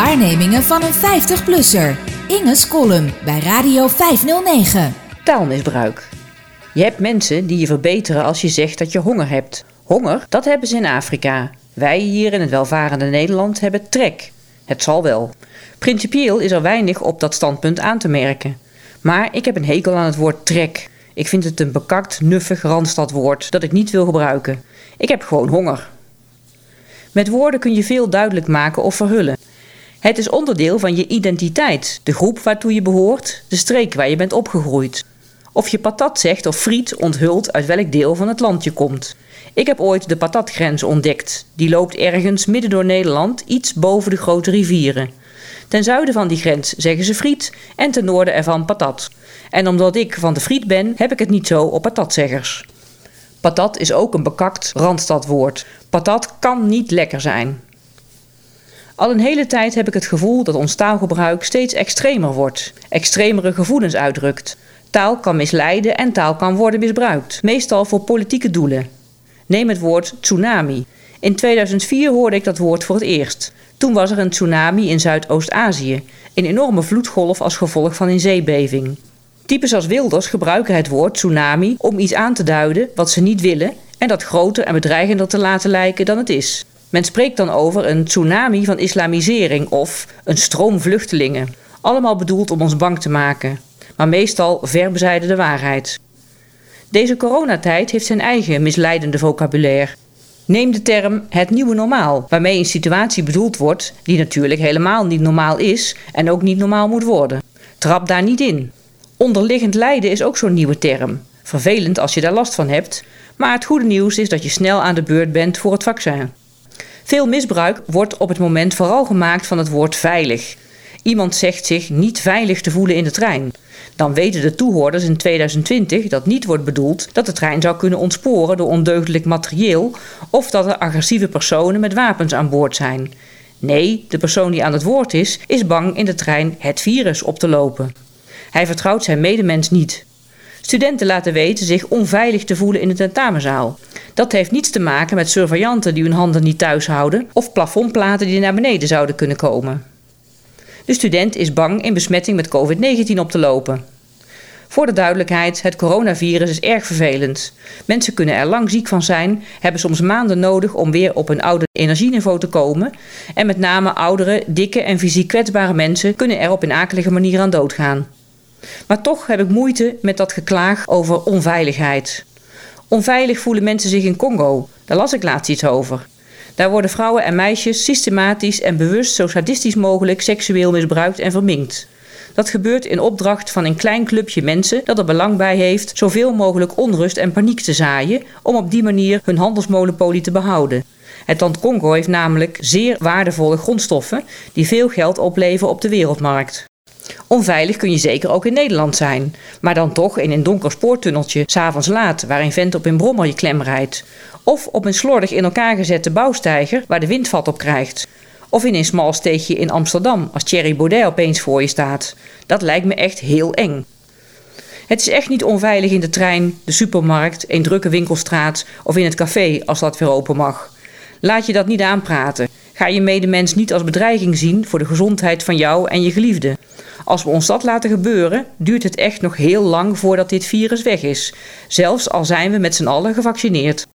Waarnemingen van een 50-plusser. Inge's column bij Radio 509. Taalmisbruik. Je hebt mensen die je verbeteren als je zegt dat je honger hebt. Honger, dat hebben ze in Afrika. Wij hier in het welvarende Nederland hebben trek. Het zal wel. Principieel is er weinig op dat standpunt aan te merken. Maar ik heb een hekel aan het woord trek. Ik vind het een bekakt, nuffig randstadwoord dat ik niet wil gebruiken. Ik heb gewoon honger. Met woorden kun je veel duidelijk maken of verhullen. Het is onderdeel van je identiteit, de groep waartoe je behoort, de streek waar je bent opgegroeid. Of je patat zegt of friet onthult uit welk deel van het land je komt. Ik heb ooit de patatgrens ontdekt. Die loopt ergens midden door Nederland, iets boven de grote rivieren. Ten zuiden van die grens zeggen ze friet en ten noorden ervan patat. En omdat ik van de friet ben, heb ik het niet zo op patatzeggers. Patat is ook een bekakt randstadwoord. Patat kan niet lekker zijn. Al een hele tijd heb ik het gevoel dat ons taalgebruik steeds extremer wordt, extremere gevoelens uitdrukt. Taal kan misleiden en taal kan worden misbruikt, meestal voor politieke doelen. Neem het woord tsunami. In 2004 hoorde ik dat woord voor het eerst. Toen was er een tsunami in Zuidoost-Azië, een enorme vloedgolf als gevolg van een zeebeving. Types als Wilders gebruiken het woord tsunami om iets aan te duiden wat ze niet willen en dat groter en bedreigender te laten lijken dan het is. Men spreekt dan over een tsunami van islamisering of een stroom vluchtelingen. Allemaal bedoeld om ons bang te maken, maar meestal ver bezijden de waarheid. Deze coronatijd heeft zijn eigen misleidende vocabulaire. Neem de term het nieuwe normaal, waarmee een situatie bedoeld wordt die natuurlijk helemaal niet normaal is en ook niet normaal moet worden. Trap daar niet in. Onderliggend lijden is ook zo'n nieuwe term. Vervelend als je daar last van hebt, maar het goede nieuws is dat je snel aan de beurt bent voor het vaccin. Veel misbruik wordt op het moment vooral gemaakt van het woord veilig. Iemand zegt zich niet veilig te voelen in de trein. Dan weten de toehoorders in 2020 dat niet wordt bedoeld dat de trein zou kunnen ontsporen door ondeugdelijk materieel of dat er agressieve personen met wapens aan boord zijn. Nee, de persoon die aan het woord is, is bang in de trein het virus op te lopen. Hij vertrouwt zijn medemens niet. Studenten laten weten zich onveilig te voelen in de tentamenzaal. Dat heeft niets te maken met surveillanten die hun handen niet thuis houden of plafondplaten die naar beneden zouden kunnen komen. De student is bang in besmetting met COVID-19 op te lopen. Voor de duidelijkheid, het coronavirus is erg vervelend. Mensen kunnen er lang ziek van zijn, hebben soms maanden nodig om weer op een oude energieniveau te komen. En met name oudere, dikke en fysiek kwetsbare mensen kunnen er op een akelige manier aan doodgaan. Maar toch heb ik moeite met dat geklaag over onveiligheid. Onveilig voelen mensen zich in Congo. Daar las ik laatst iets over. Daar worden vrouwen en meisjes systematisch en bewust zo sadistisch mogelijk seksueel misbruikt en verminkt. Dat gebeurt in opdracht van een klein clubje mensen dat er belang bij heeft zoveel mogelijk onrust en paniek te zaaien om op die manier hun handelsmonopolie te behouden. Het land Congo heeft namelijk zeer waardevolle grondstoffen die veel geld opleveren op de wereldmarkt. Onveilig kun je zeker ook in Nederland zijn, maar dan toch in een donker spoortunneltje, s'avonds laat, waar een vent op een brommer je klem rijdt. Of op een slordig in elkaar gezette bouwsteiger waar de wind vat op krijgt. Of in een smal steegje in Amsterdam als Thierry Baudet opeens voor je staat. Dat lijkt me echt heel eng. Het is echt niet onveilig in de trein, de supermarkt, een drukke winkelstraat of in het café als dat weer open mag. Laat je dat niet aanpraten. Ga je medemens niet als bedreiging zien voor de gezondheid van jou en je geliefde. Als we ons dat laten gebeuren, duurt het echt nog heel lang voordat dit virus weg is, zelfs al zijn we met z'n allen gevaccineerd.